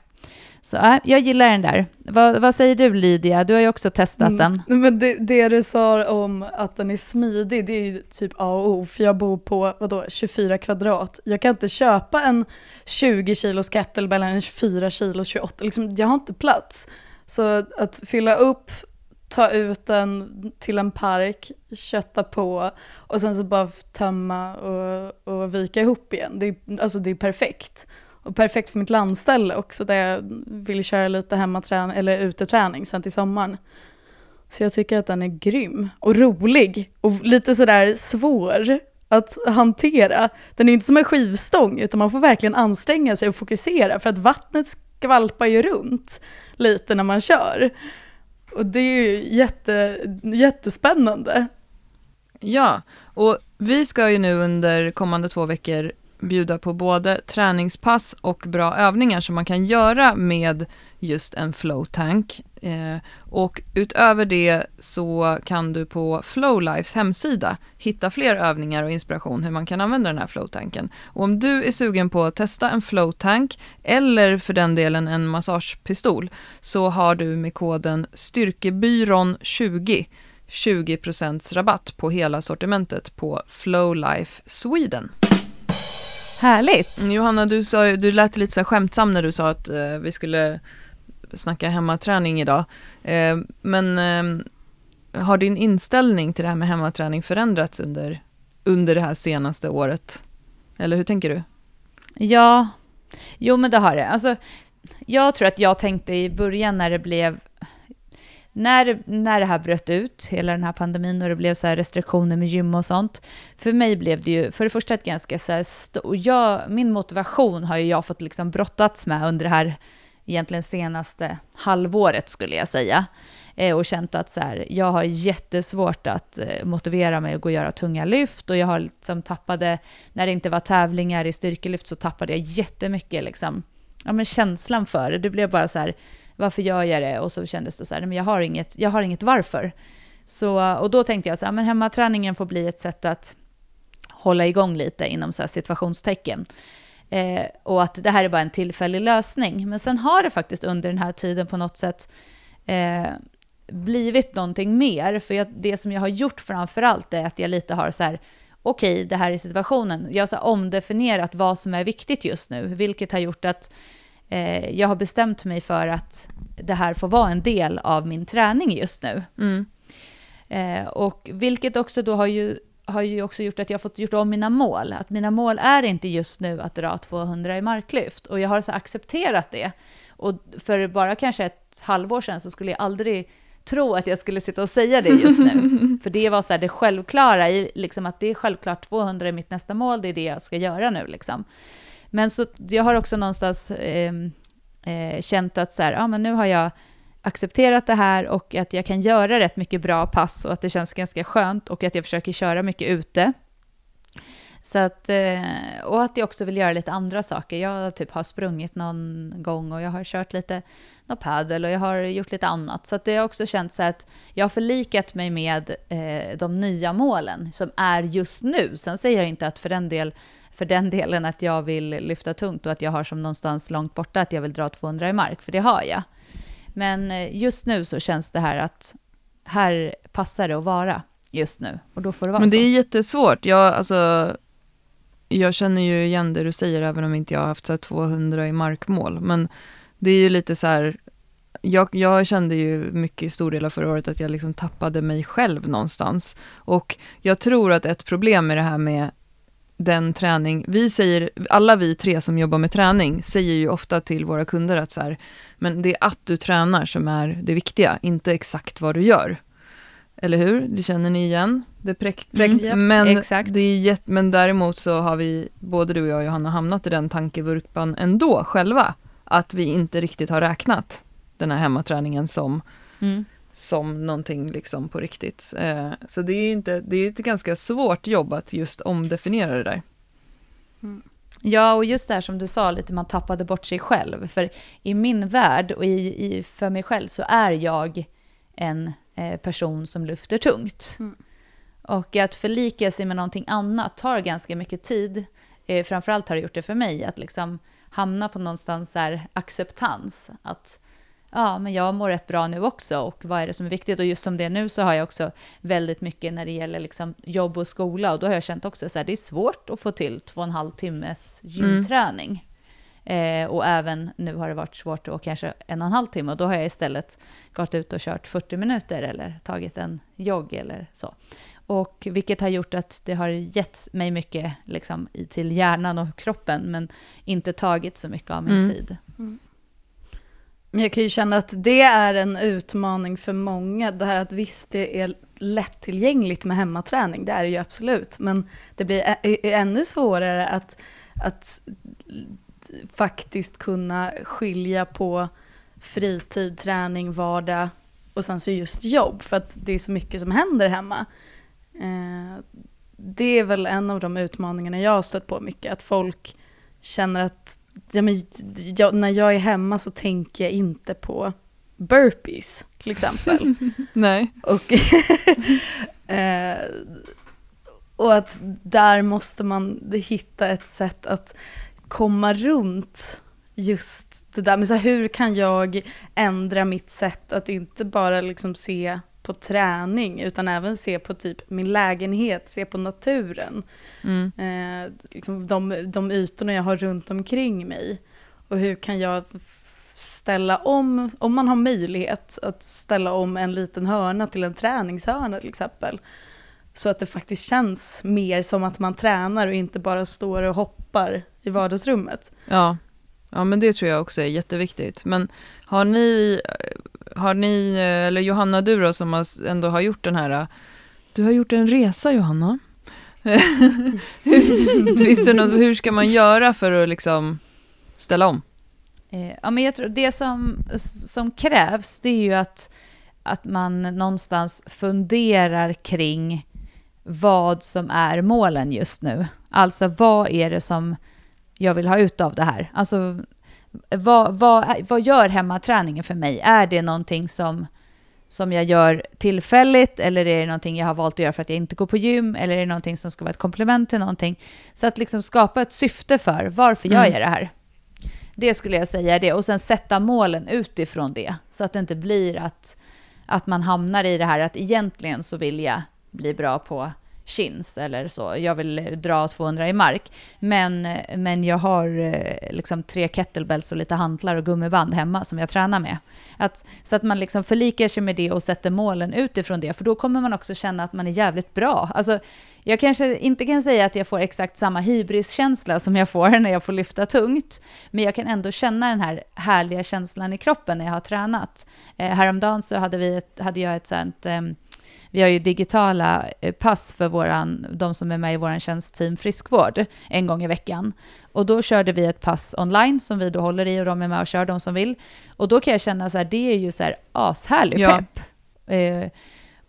Så äh, jag gillar den där. Vad, vad säger du Lydia? Du har ju också testat Mm. den. Men det, det du sa om att den är smidig, det är ju typ A och O, för jag bor på vadå, 24 kvadrat. Jag kan inte köpa en 20 kilos kettlebell eller en 24 kilos 28, liksom, jag har inte plats. Så att fylla upp, ta ut den till en park, kötta på och sen så bara tömma och, och vika ihop igen. Det är, alltså det är perfekt. Och perfekt för mitt landställe också där jag vill köra lite hemmaträning eller uteträning sen till sommaren. Så jag tycker att den är grym och rolig och lite sådär svår att hantera. Den är inte som en skivstång utan man får verkligen anstränga sig och fokusera för att vattnet skvalpar ju runt lite när man kör. Och det är ju jätte, jättespännande. Ja, och vi ska ju nu under kommande två veckor bjuda på både träningspass och bra övningar som man kan göra med just en flow tank. Eh, och utöver det så kan du på Flowlifes hemsida hitta fler övningar och inspiration hur man kan använda den här flowtanken. Och om du är sugen på att testa en flowtank eller för den delen en massagepistol så har du med koden styrkebyrån20 20% rabatt på hela sortimentet på Flowlife Sweden. Härligt! Johanna, du, sa, du lät lite så skämtsam när du sa att eh, vi skulle snacka hemmaträning idag. Eh, men eh, har din inställning till det här med hemmaträning förändrats under, under det här senaste året? Eller hur tänker du? Ja, jo men det har det. Alltså, jag tror att jag tänkte i början när det blev när, det- när det här bröt ut, hela den här pandemin och det blev så här restriktioner med gym och sånt. För mig blev det ju, för det första ett ganska så här stort... jag, min motivation har ju jag fått liksom brottats med under det här egentligen senaste halvåret skulle jag säga. eh, och känt att så här, jag har jättesvårt att eh, motivera mig att gå och göra tunga lyft och jag har liksom tappade, när det inte var tävlingar i styrkelyft så tappade jag jättemycket liksom, ja, men känslan för det. Det blev bara så här, varför gör jag det? Och så kändes det så här, men jag har inget, jag har inget varför. Så, och då tänkte jag så här, men hemmaträningen får bli ett sätt att hålla igång lite inom så situationstecken. Eh, och att det här är bara en tillfällig lösning. Men sen har det faktiskt under den här tiden på något sätt eh, blivit någonting mer. För jag, det som jag har gjort framför allt är att jag lite har så här, okej, okay, det här är situationen. Jag har så omdefinierat vad som är viktigt just nu, vilket har gjort att eh, jag har bestämt mig för att det här får vara en del av min träning just nu. Mm. Eh, och vilket också då har ju, har ju också gjort att jag har fått gjort om mina mål. Att mina mål är inte just nu att dra 200 i marklyft. Och jag har så accepterat det. Och för bara kanske ett halvår sedan så skulle jag aldrig tro att jag skulle sitta och säga det just nu. *laughs* för det var så här det självklara, i, liksom att det är självklart 200 är mitt nästa mål, det är det jag ska göra nu. Liksom. Men så jag har också någonstans eh, eh, känt att så här, ja, men nu har jag accepterat det här och att jag kan göra rätt mycket bra pass och att det känns ganska skönt och att jag försöker köra mycket ute. Så att, eh, och att jag också vill göra lite andra saker. Jag typ har sprungit någon gång och jag har kört lite någon padel och jag har gjort lite annat. Så att det har också känts så att jag har förlikat mig med eh, de nya målen som är just nu. Sen säger jag inte att för den, del, för den delen att jag vill lyfta tungt och att jag har som någonstans långt borta att jag vill dra 200 i mark, för det har jag. Men eh, just nu så känns det här att här passar det att vara just nu och då får det vara Men det så. är jättesvårt. Jag, alltså, jag känner ju igen det du säger, även om inte jag har haft så 200 i markmål. Men det är ju lite så här, jag, jag kände ju mycket i stor del av förra året att jag liksom tappade mig själv någonstans. Och jag tror att ett problem med det här med den träning, vi säger, alla vi tre som jobbar med träning säger ju ofta till våra kunder att så här, men det är att du tränar som är det viktiga, inte exakt vad du gör. Eller hur? Det känner ni igen? Det präkt, präkt. Mm, men, exakt. Det är jätt, men däremot så har vi, både du och jag Johanna, hamnat i den tankevurpan ändå själva. Att vi inte riktigt har räknat den här hemmaträningen som, Mm. Som någonting liksom på riktigt. Eh, så det är, inte, det är ett ganska svårt jobb att just omdefiniera det där. Ja, och just det här som du sa, lite man tappade bort sig själv. För i min värld och i, i, för mig själv så är jag en eh, person som lyfter tungt. Mm. Och att förlika sig med någonting annat tar ganska mycket tid. Eh, framförallt har det gjort det för mig, att liksom hamna på någonstans där acceptans. Att ja, men jag mår rätt bra nu också och vad är det som är viktigt? Och just som det är nu så har jag också väldigt mycket när det gäller liksom jobb och skola och då har jag känt också så här, det är svårt att få till två och en halv timmes gymträning. Eh, och även nu har det varit svårt att kanske en och en halv timme och då har jag istället gått ut och kört 40 minuter eller tagit en jogg eller så. Och vilket har gjort att det har gett mig mycket liksom, till hjärnan och kroppen men inte tagit så mycket av min Mm. tid. Men jag kan ju känna att det är en utmaning för många. Det här att visst, det är lättillgängligt med hemmaträning, det är det ju absolut. Men det blir ännu svårare att, att faktiskt kunna skilja på fritid, träning, vardag och sen så just jobb. För att det är så mycket som händer hemma. Eh, det är väl en av de utmaningarna jag har stött på mycket. Att folk känner att ja, men, jag, när jag är hemma så tänker jag inte på burpees till exempel. *laughs* Nej. och, *laughs* eh, och att där måste man hitta ett sätt att komma runt just det där. Men så här, hur kan jag ändra mitt sätt att inte bara liksom se på träning utan även se på typ min lägenhet, se på naturen Mm. eh, liksom de, de ytorna jag har runt omkring mig. Och hur kan jag ställa om, om man har möjlighet att ställa om en liten hörna till en träningshörna till exempel. Så att det faktiskt känns mer som att man tränar och inte bara står och hoppar i vardagsrummet. Ja ja, men det tror jag också är jätteviktigt. Men har ni, eh, har ni eh, eller Johanna du då som har- ändå har gjort den här, eh, du har gjort en resa Johanna. *laughs* hur, något, hur ska man göra för att liksom ställa om? Ja, men jag tror det som, som krävs, det är ju att, att man någonstans funderar kring vad som är målen just nu. Alltså vad är det som jag vill ha ut av det här? Alltså vad, vad, vad gör hemmaträningen för mig? Är det någonting som, som jag gör tillfälligt eller är det någonting jag har valt att göra för att jag inte går på gym eller är det någonting som ska vara ett komplement till någonting? Så att liksom skapa ett syfte för varför gör Mm. jag det här? Det skulle jag säga är det. Och sen sätta målen utifrån det. Så att det inte blir att, att man hamnar i det här att egentligen så vill jag bli bra på chins eller så. Jag vill eh, dra 200 i mark. Men, eh, men jag har eh, liksom tre kettlebells och lite hantlar och gummiband hemma som jag tränar med. Att, så att man liksom förlikar sig med det och sätter målen utifrån det. För då kommer man också känna att man är jävligt bra. Alltså, jag kanske inte kan säga att jag får exakt samma hybriskänsla som jag får *laughs* när jag får lyfta tungt. Men jag kan ändå känna den här härliga känslan i kroppen när jag har tränat. Eh, häromdagen så hade, vi ett, hade jag ett sånt... Eh, vi har ju digitala eh, pass för våran, de som är med i vår tjänst Team Friskvård en gång i veckan. Och då körde vi ett pass online som vi då håller i och de är med och kör, de som vill. Och då kan jag känna så här, det är ju så här ashärlig Ja. pepp. Eh,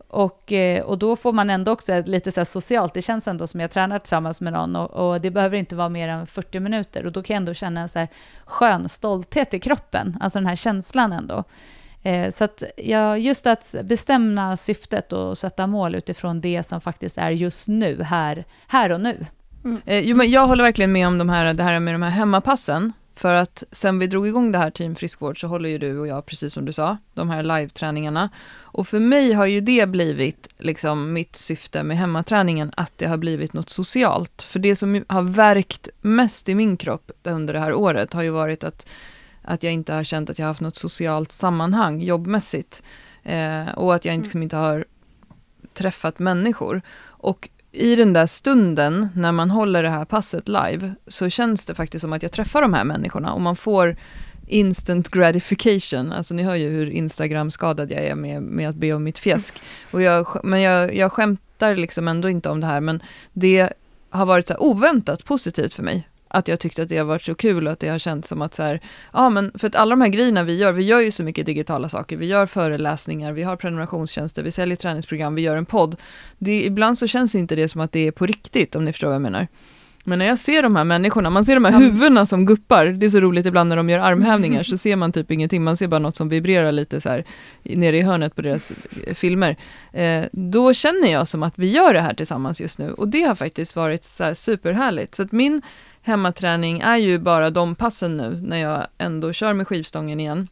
och, eh, och då får man ändå också lite så här socialt, det känns ändå som jag tränar tillsammans med någon och, och det behöver inte vara mer än 40 minuter och då kan jag ändå känna en så här skön stolthet i kroppen, alltså den här känslan ändå. Eh, så att ja, just att bestämma syftet och sätta mål utifrån det som faktiskt är just nu, här, här och nu. Mm. Eh, jo, men jag håller verkligen med om de här, det här med de här hemmapassen. För att sen vi drog igång det här Team Friskvård så håller ju du och jag, precis som du sa, de här live-träningarna. Och för mig har ju det blivit liksom mitt syfte med hemmaträningen, att det har blivit något socialt. För det som har verkt mest i min kropp under det här året har ju varit att, att jag inte har känt att jag har haft något socialt sammanhang jobbmässigt. Eh, och att jag inte, liksom inte har träffat människor. Och i den där stunden när man håller det här passet live så känns det faktiskt som att jag träffar de här människorna och man får instant gratification. Alltså ni hör ju hur Instagram-skadad jag är med, med att be om mitt fjäsk. Och jag, men jag, jag skämtar liksom ändå inte om det här men det har varit så oväntat positivt för mig. Att jag tyckte att det har varit så kul och att det har känts som att så här, ja men för att alla de här grejerna vi gör, vi gör ju så mycket digitala saker, vi gör föreläsningar, vi har prenumerationstjänster, vi säljer träningsprogram, vi gör en podd. Det, ibland så känns inte det som att det är på riktigt, om ni förstår vad jag menar. Men när jag ser de här människorna, man ser de här Ja. huvudena som guppar, det är så roligt ibland när de gör armhävningar, så ser man typ ingenting, man ser bara något som vibrerar lite så här i- nere i hörnet på deras eh, filmer. Eh, då känner jag som att vi gör det här tillsammans just nu, och det har faktiskt varit så här superhärligt. Så att min hemmaträning är ju bara de passen nu, när jag ändå kör med skivstången igen.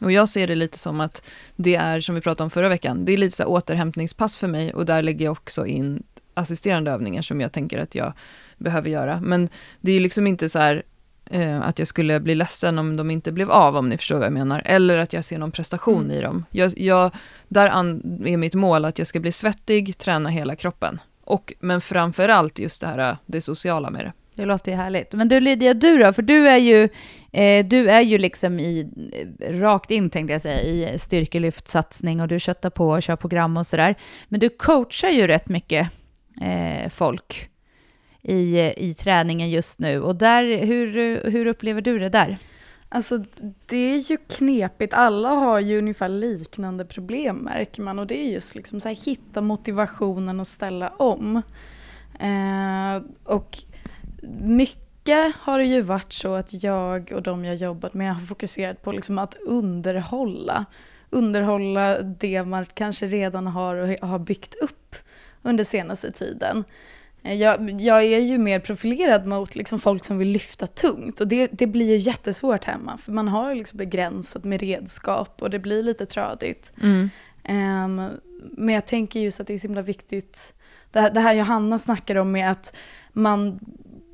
Och jag ser det lite som att det är, som vi pratade om förra veckan, det är lite så återhämtningspass för mig och där lägger jag också in assisterande övningar som jag tänker att jag behöver göra. Men det är liksom inte så här eh, att jag skulle bli ledsen om de inte blev av, om ni förstår vad jag menar. Eller att jag ser någon prestation Mm. i dem. Jag, jag, där är mitt mål att jag ska bli svettig, träna hela kroppen. Och, men framför allt just det här, det sociala med det. Det låter ju härligt. Men du Lydia, du då? För du är ju, eh, du är ju liksom i, eh, rakt in tänkte jag säga, i styrkelyftsatsning och du köttar på och kör program och sådär. Men du coachar ju rätt mycket eh, folk i, i träningen just nu. Och där, hur, hur upplever du det där? Alltså det är ju knepigt, alla har ju ungefär liknande problem märker man och det är just liksom så här hitta motivationen och ställa om. Eh, och mycket har det ju varit så att jag och de jag jobbat med har fokuserat på liksom att underhålla. Underhålla det man kanske redan har och har byggt upp under senaste tiden. Eh, Jag, jag är ju mer profilerad mot liksom folk som vill lyfta tungt och det, det blir ju jättesvårt hemma för man har liksom begränsat med redskap och det blir lite tradigt. Ehm, men jag tänker just att det är så himla viktigt, det, här- det här Johanna snackar om med att man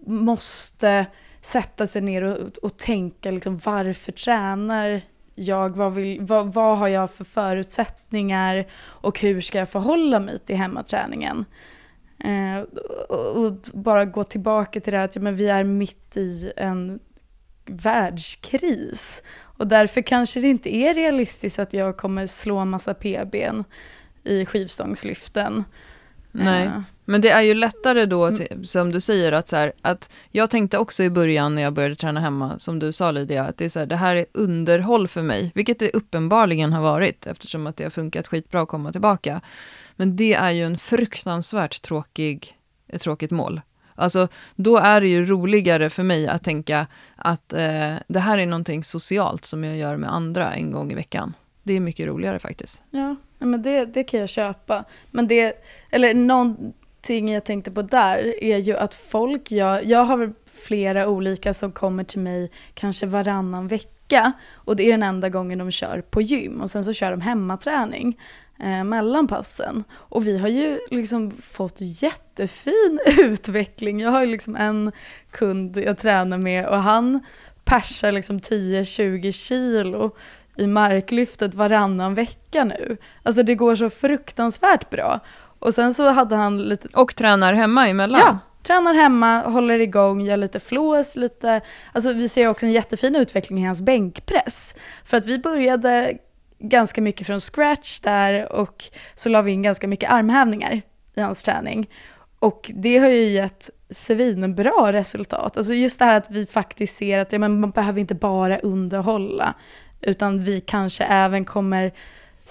måste sätta sig ner och, och tänka liksom, varför tränar jag, vad, vill, vad, vad har jag för förutsättningar och hur ska jag förhålla mig till hemmaträningen? Eh, och, och bara gå tillbaka till det här att ja, men vi är mitt i en världskris. Och därför kanske det inte är realistiskt att jag kommer slå massa PBn i skivstångslyften. Nej. Eh, Men det är ju lättare då, till, som du säger, att, så här, att jag tänkte också i början när jag började träna hemma, som du sa Lydia, att det, är så här, det här är underhåll för mig, vilket det uppenbarligen har varit, eftersom att det har funkat skitbra att komma tillbaka. Men det är ju en fruktansvärt tråkig, ett tråkigt mål. Alltså, då är det ju roligare för mig att tänka att eh, det här är någonting socialt som jag gör med andra en gång i veckan. Det är mycket roligare faktiskt. Ja, men det, det kan jag köpa. Men det, eller någonting jag tänkte på där är ju att folk, jag, jag har flera olika som kommer till mig kanske varannan vecka och det är den enda gången de kör på gym och sen så kör de hemmaträning eh, mellan passen. Och vi har ju liksom fått jättefin *laughs* utveckling. Jag har ju liksom en kund jag tränar med och han persar liksom 10-20 kilo i marklyftet varannan vecka nu. Alltså det går så fruktansvärt bra. Och sen så hade han lite, Och tränar hemma emellan. ja, tränar hemma, håller igång, gör lite flås, lite, alltså vi ser också en jättefin utveckling i hans bänkpress. För att vi började ganska mycket från scratch där och så la vi in ganska mycket armhävningar i hans träning. Och det har ju gett svinbra resultat. Alltså just det här att vi faktiskt ser att ja, men man behöver inte bara underhålla, utan vi kanske även kommer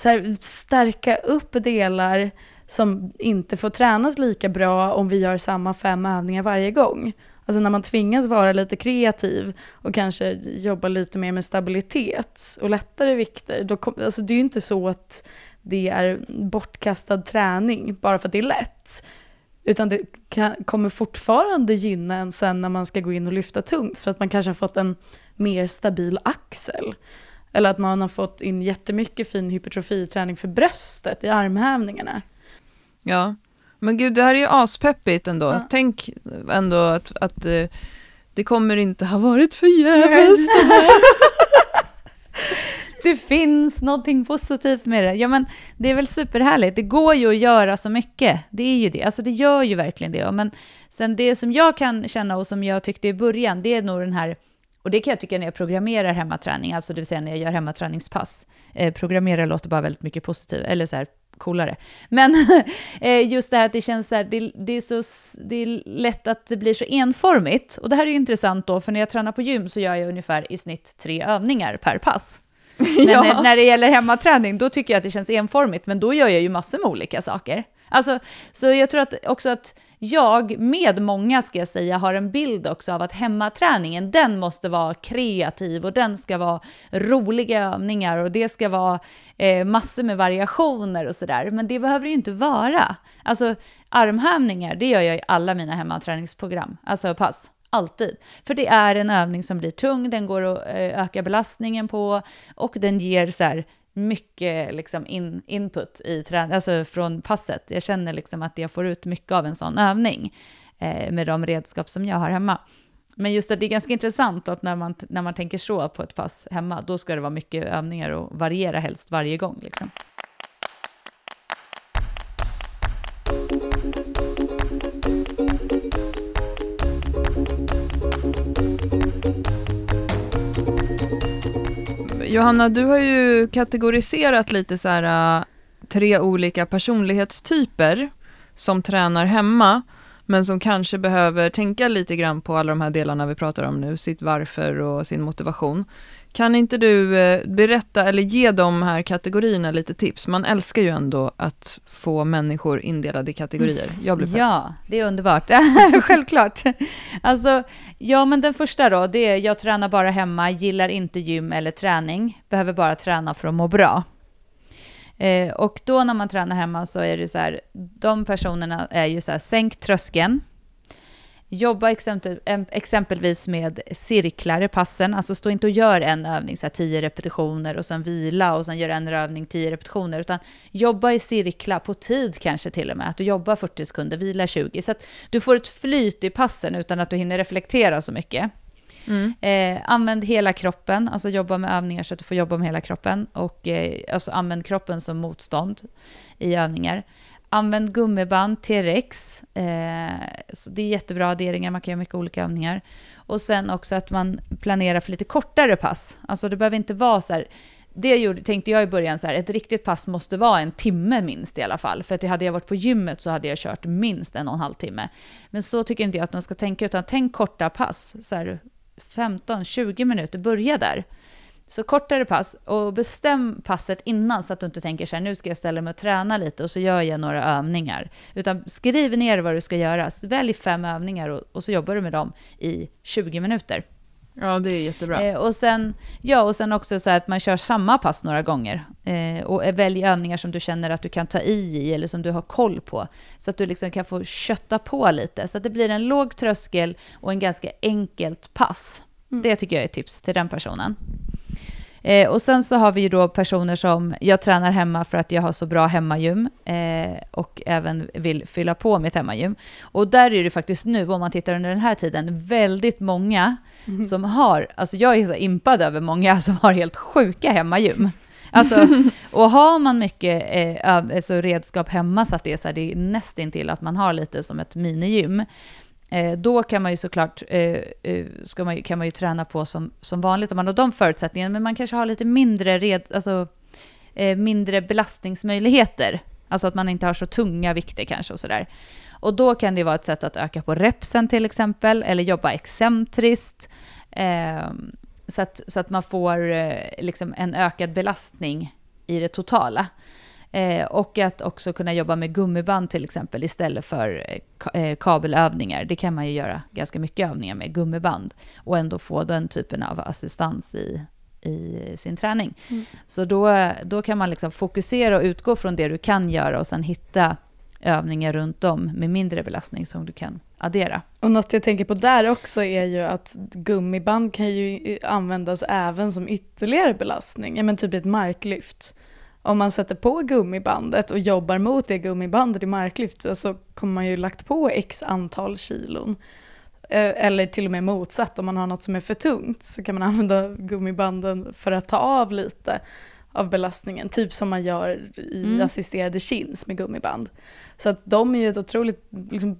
här, stärka upp delar som inte får tränas lika bra om vi gör samma fem övningar varje gång. Alltså när man tvingas vara lite kreativ och kanske jobba lite mer med stabilitet och lättare vikter, då kom, alltså det är ju inte så att det är bortkastad träning bara för att det är lätt. Utan det kan, kommer fortfarande gynna en sen när man ska gå in och lyfta tungt för att man kanske har fått en mer stabil axel. Eller att man har fått in jättemycket fin hypertrofiträning för bröstet i armhävningarna. Ja, men gud, det här är ju aspeppigt ändå. Ja. Tänk ändå att, att eh, det kommer inte ha varit förgäves. *laughs* Det finns någonting positivt med det. Ja, men det är väl superhärligt. Det går ju att göra så mycket. Det är ju det. Alltså det gör ju verkligen det. Men sen det som jag kan känna och som jag tyckte i början, det är nog den här och det kan jag tycka när jag programmerar hemmaträning, alltså det vill säga när jag gör hemmaträningspass. Eh, programmera låter bara väldigt mycket positivt, eller så här coolare. Men *laughs* eh, just det här att det känns så här, det, det, är så, det är lätt att det blir så enformigt. Och det här är intressant då, för när jag tränar på gym så gör jag ungefär i snitt tre övningar per pass. *laughs* Men Ja. när, när det gäller hemmaträning, då tycker jag att det känns enformigt, men då gör jag ju massor med olika saker. Alltså, så jag tror att också att jag, med många ska jag säga, har en bild också av att hemmaträningen, den måste vara kreativ och den ska vara roliga övningar och det ska vara eh, massor med variationer och sådär. Men det behöver det ju inte vara. Alltså armhävningar, det gör jag i alla mina hemmaträningsprogram, alltså pass. Alltid. För det är en övning som blir tung, den går att eh, öka belastningen på och den ger så här mycket liksom in, input i trän- alltså från passet. Jag känner liksom att jag får ut mycket av en sån övning eh, med de redskap som jag har hemma. Men just att det är ganska intressant att när man, när man tänker så på ett pass hemma, då ska det vara mycket övningar och variera helst varje gång. Liksom. Johanna, du har ju kategoriserat lite så här äh, tre olika personlighetstyper som tränar hemma, men som kanske behöver tänka lite grann på alla de här delarna vi pratar om nu, sitt varför och sin motivation. Kan inte du eh, berätta eller ge de här kategorierna lite tips? Man älskar ju ändå att få människor indelade i kategorier. Jag blir. Ja, det är underbart. *laughs* Självklart. Alltså, ja, men den första då, det är jag tränar bara hemma, gillar inte gym eller träning, behöver bara träna för att må bra. Eh, och då när man tränar hemma så är det så här, de personerna är ju så här, sänk tröskeln, jobba exempel, em- exempelvis med cirklar i passen, alltså stå inte och gör en övning, så här 10 repetitioner och sen vila och sen gör en övning 10 repetitioner, utan jobba i cirklar på tid kanske till och med, att du jobbar 40 sekunder, vila 20, så att du får ett flyt i passen utan att du hinner reflektera så mycket. Mm. Eh, använd hela kroppen, alltså jobba med övningar så att du får jobba med hela kroppen. Och eh, alltså använd kroppen som motstånd i övningar. Använd gummiband, T-rex. Eh, så det är jättebra adderingar, man kan göra mycket olika övningar. Och sen också att man planerar för lite kortare pass. Alltså det behöver inte vara så här det gjorde, tänkte jag i början så här, ett riktigt pass måste vara en timme minst i alla fall. För att hade jag varit på gymmet så hade jag kört minst en och en halv timme. Men så tycker inte jag att man ska tänka, utan tänk korta pass. Så här 15-20 minuter, börja där. Så kortare pass och bestäm passet innan så att du inte tänker så här, nu ska jag ställa mig och träna lite och så gör jag några övningar. Utan skriv ner vad du ska göra, välj fem övningar och, och så jobbar du med dem i 20 minuter. Ja, det är jättebra. Eh, och, sen, ja, och sen också så att man kör samma pass några gånger. Eh, och välj övningar som du känner att du kan ta i eller som du har koll på. Så att du liksom kan få kötta på lite. Så att det blir en låg tröskel och en ganska enkelt pass. Mm. Det tycker jag är tips till den personen. Eh, och sen så har vi ju då personer som, jag tränar hemma för att jag har så bra hemmagym eh, och även vill fylla på mitt hemmagym. Och där är det faktiskt nu, om man tittar under den här tiden, väldigt många Mm. som har, alltså jag är så impad över många *laughs* som har helt sjuka hemmagym. Alltså, *laughs* och har man mycket eh, alltså redskap hemma så att det är, så här, det är nästintill att man har lite som ett minigym, Eh, då kan man ju såklart eh, eh, ska man ju, kan man ju träna på som, som vanligt om man har de förutsättningarna, men man kanske har lite mindre, red, alltså, eh, mindre belastningsmöjligheter. Alltså att man inte har så tunga vikter kanske och sådär. Och då kan det vara ett sätt att öka på repsen till exempel, eller jobba excentriskt. Eh, så, att, så att man får eh, liksom en ökad belastning i det totala. Eh, och att också kunna jobba med gummiband till exempel istället för eh, eh, kabelövningar. Det kan man ju göra ganska mycket övningar med gummiband och ändå få den typen av assistans i, i sin träning. Mm. Så då, då kan man liksom fokusera och utgå från det du kan göra och sen hitta övningar runt om med mindre belastning som du kan addera. Och något jag tänker på där också är ju att gummiband kan ju användas även som ytterligare belastning, ja men typ ett marklyft. Om man sätter på gummibandet och jobbar mot det gummibandet i marklyft så kommer man ju lagt på x antal kilon. Eh, Eller till och med motsatt, om man har något som är för tungt så kan man *laughs* använda gummibanden för att ta av lite av belastningen, typ som man gör i Mm. assisterade chins med gummiband. Så att de är ju ett otroligt liksom,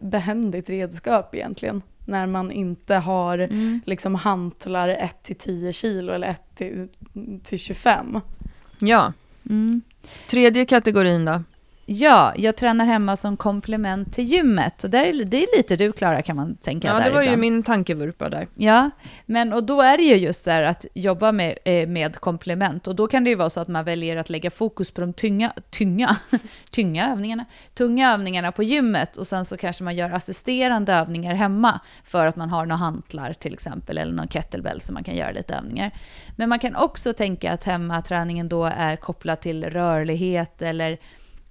behändigt redskap egentligen, när man inte har Mm. liksom hantlar 1 till 10 kilo eller 1 till, till 25. Ja, Mm. tredje kategorin då. Ja, jag tränar hemma som komplement till gymmet. Och där är, det är lite du, Klara, kan man tänka. Ja, det var ju ibland. min tankevurpa där. Ja, men och då är det ju just så här att jobba med, eh, med komplement. Och då kan det ju vara så att man väljer att lägga fokus på de tynga, tynga, *laughs* tynga övningarna, tunga övningarna på gymmet. Och sen så kanske man gör assisterande övningar hemma för att man har några hantlar till exempel, eller någon kettlebell så man kan göra lite övningar. Men man kan också tänka att hemmaträningen då är kopplad till rörlighet eller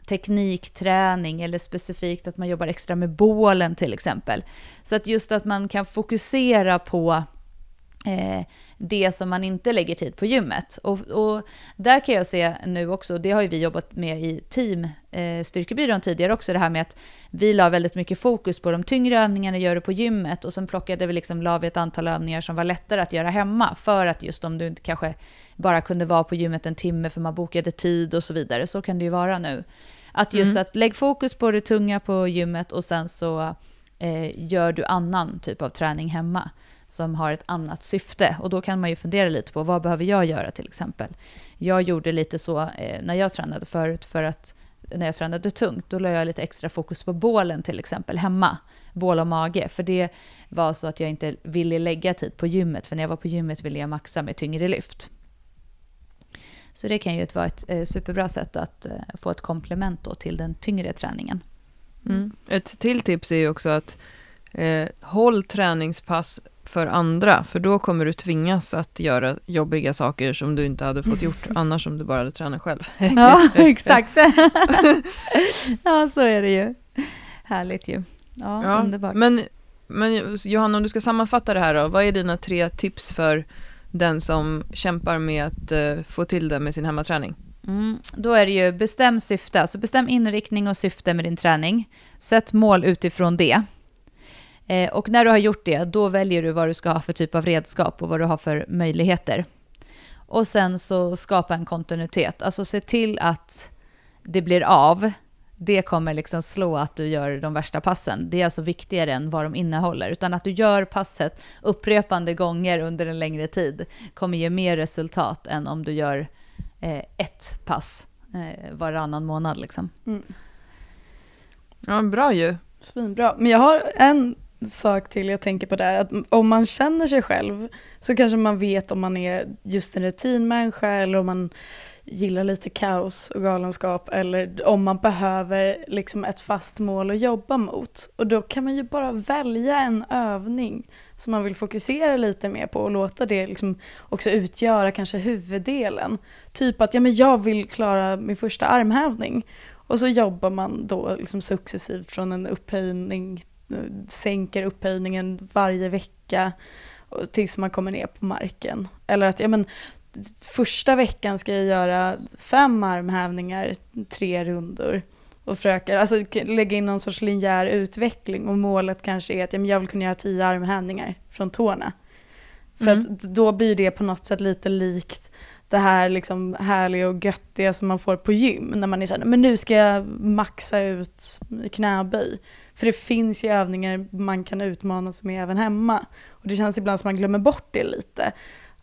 teknikträning eller specifikt att man jobbar extra med bålen till exempel. Så att just att man kan fokusera på eh, det som man inte lägger tid på gymmet. Och, och där kan jag se nu också, det har ju vi jobbat med i team eh, Styrkebyrån tidigare också, det här med att vi la väldigt mycket fokus på de tyngre övningarna, gör det på gymmet och sen plockade vi liksom, la vi ett antal övningar som var lättare att göra hemma för att just om du inte kanske bara kunde vara på gymmet en timme för man bokade tid och så vidare, så kan det ju vara nu. Att just Mm. att lägg fokus på det tunga på gymmet och sen så eh, gör du annan typ av träning hemma som har ett annat syfte. Och då kan man ju fundera lite på vad behöver jag göra till exempel. Jag gjorde lite så eh, när jag tränade förut för att när jag tränade tungt, då la jag lite extra fokus på bålen till exempel hemma. Bål och mage, för det var så att jag inte ville lägga tid på gymmet, för när jag var på gymmet ville jag maxa med tyngre lyft. Så det kan ju vara ett eh, superbra sätt att eh, få ett komplement då till den tyngre träningen. Mm. Ett till tips är ju också att eh, håll träningspass för andra, för då kommer du tvingas att göra jobbiga saker som du inte hade fått gjort *laughs* annars om du bara hade tränat själv. Ja, *laughs* exakt. *laughs* ja, så är det ju. Härligt ju. Ja, underbart. Men, men Johanna, om du ska sammanfatta det här då, vad är dina tre tips för den som kämpar med att uh, få till det med sin hemmaträning? Mm, då är det ju bestäm syfte, alltså bestäm inriktning och syfte med din träning. Sätt mål utifrån det. Eh, och när du har gjort det, då väljer du vad du ska ha för typ av redskap och vad du har för möjligheter. Och sen så skapa en kontinuitet, alltså se till att det blir av det kommer liksom slå att du gör de värsta passen. Det är alltså viktigare än vad de innehåller, utan att du gör passet upprepande gånger under en längre tid kommer ge mer resultat än om du gör eh, ett pass eh, varannan månad. Liksom. Mm. Ja, bra ju. Svinbra. Men jag har en sak till jag tänker på där, att om man känner sig själv så kanske man vet om man är just en rutinmänniska eller om man gillar lite kaos och galenskap eller om man behöver liksom ett fast mål att jobba mot. Och då kan man ju bara välja en övning som man vill fokusera lite mer på och låta det liksom också utgöra kanske huvuddelen. Typ att ja, men jag vill klara min första armhävning och så jobbar man då liksom successivt från en upphöjning, sänker upphöjningen varje vecka tills man kommer ner på marken. Eller att ja, men, första veckan ska jag göra fem armhävningar, tre rundor och försöka, alltså lägga in någon sorts linjär utveckling och målet kanske är att ja, men jag vill kunna göra tio armhävningar från tårna. För Mm. att då blir det på något sätt lite likt det här liksom härliga och göttiga som man får på gym när man är såhär, men nu ska jag maxa ut knäböj. För det finns ju övningar man kan utmana sig med även hemma. Och det känns ibland som man glömmer bort det lite.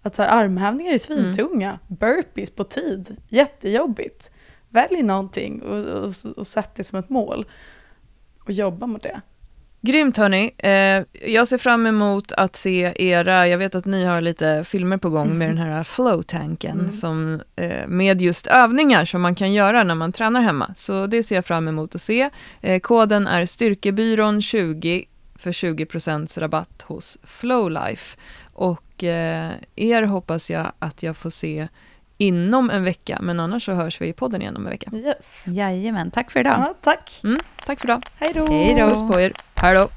Att så här, armhävningar är svintunga, burpees på tid, jättejobbigt. Välj någonting och, och, och sätt det som ett mål. Och jobba mot det. Grymt hörni. Eh, jag ser fram emot att se era, jag vet att ni har lite filmer på gång med den här flow-tanken Mm. som, eh, med just övningar som man kan göra när man tränar hemma. Så det ser jag fram emot att se. Eh, koden är styrkebyrån 20 för 20% rabatt hos Flowlife. Och eh, er hoppas jag att jag får se inom en vecka, men annars så hörs vi i podden igen om en vecka. Yes. Jajamän, tack för idag. Ja, tack. Mm, tack för idag. Hej då. Hej då. Puss på er. Hej då.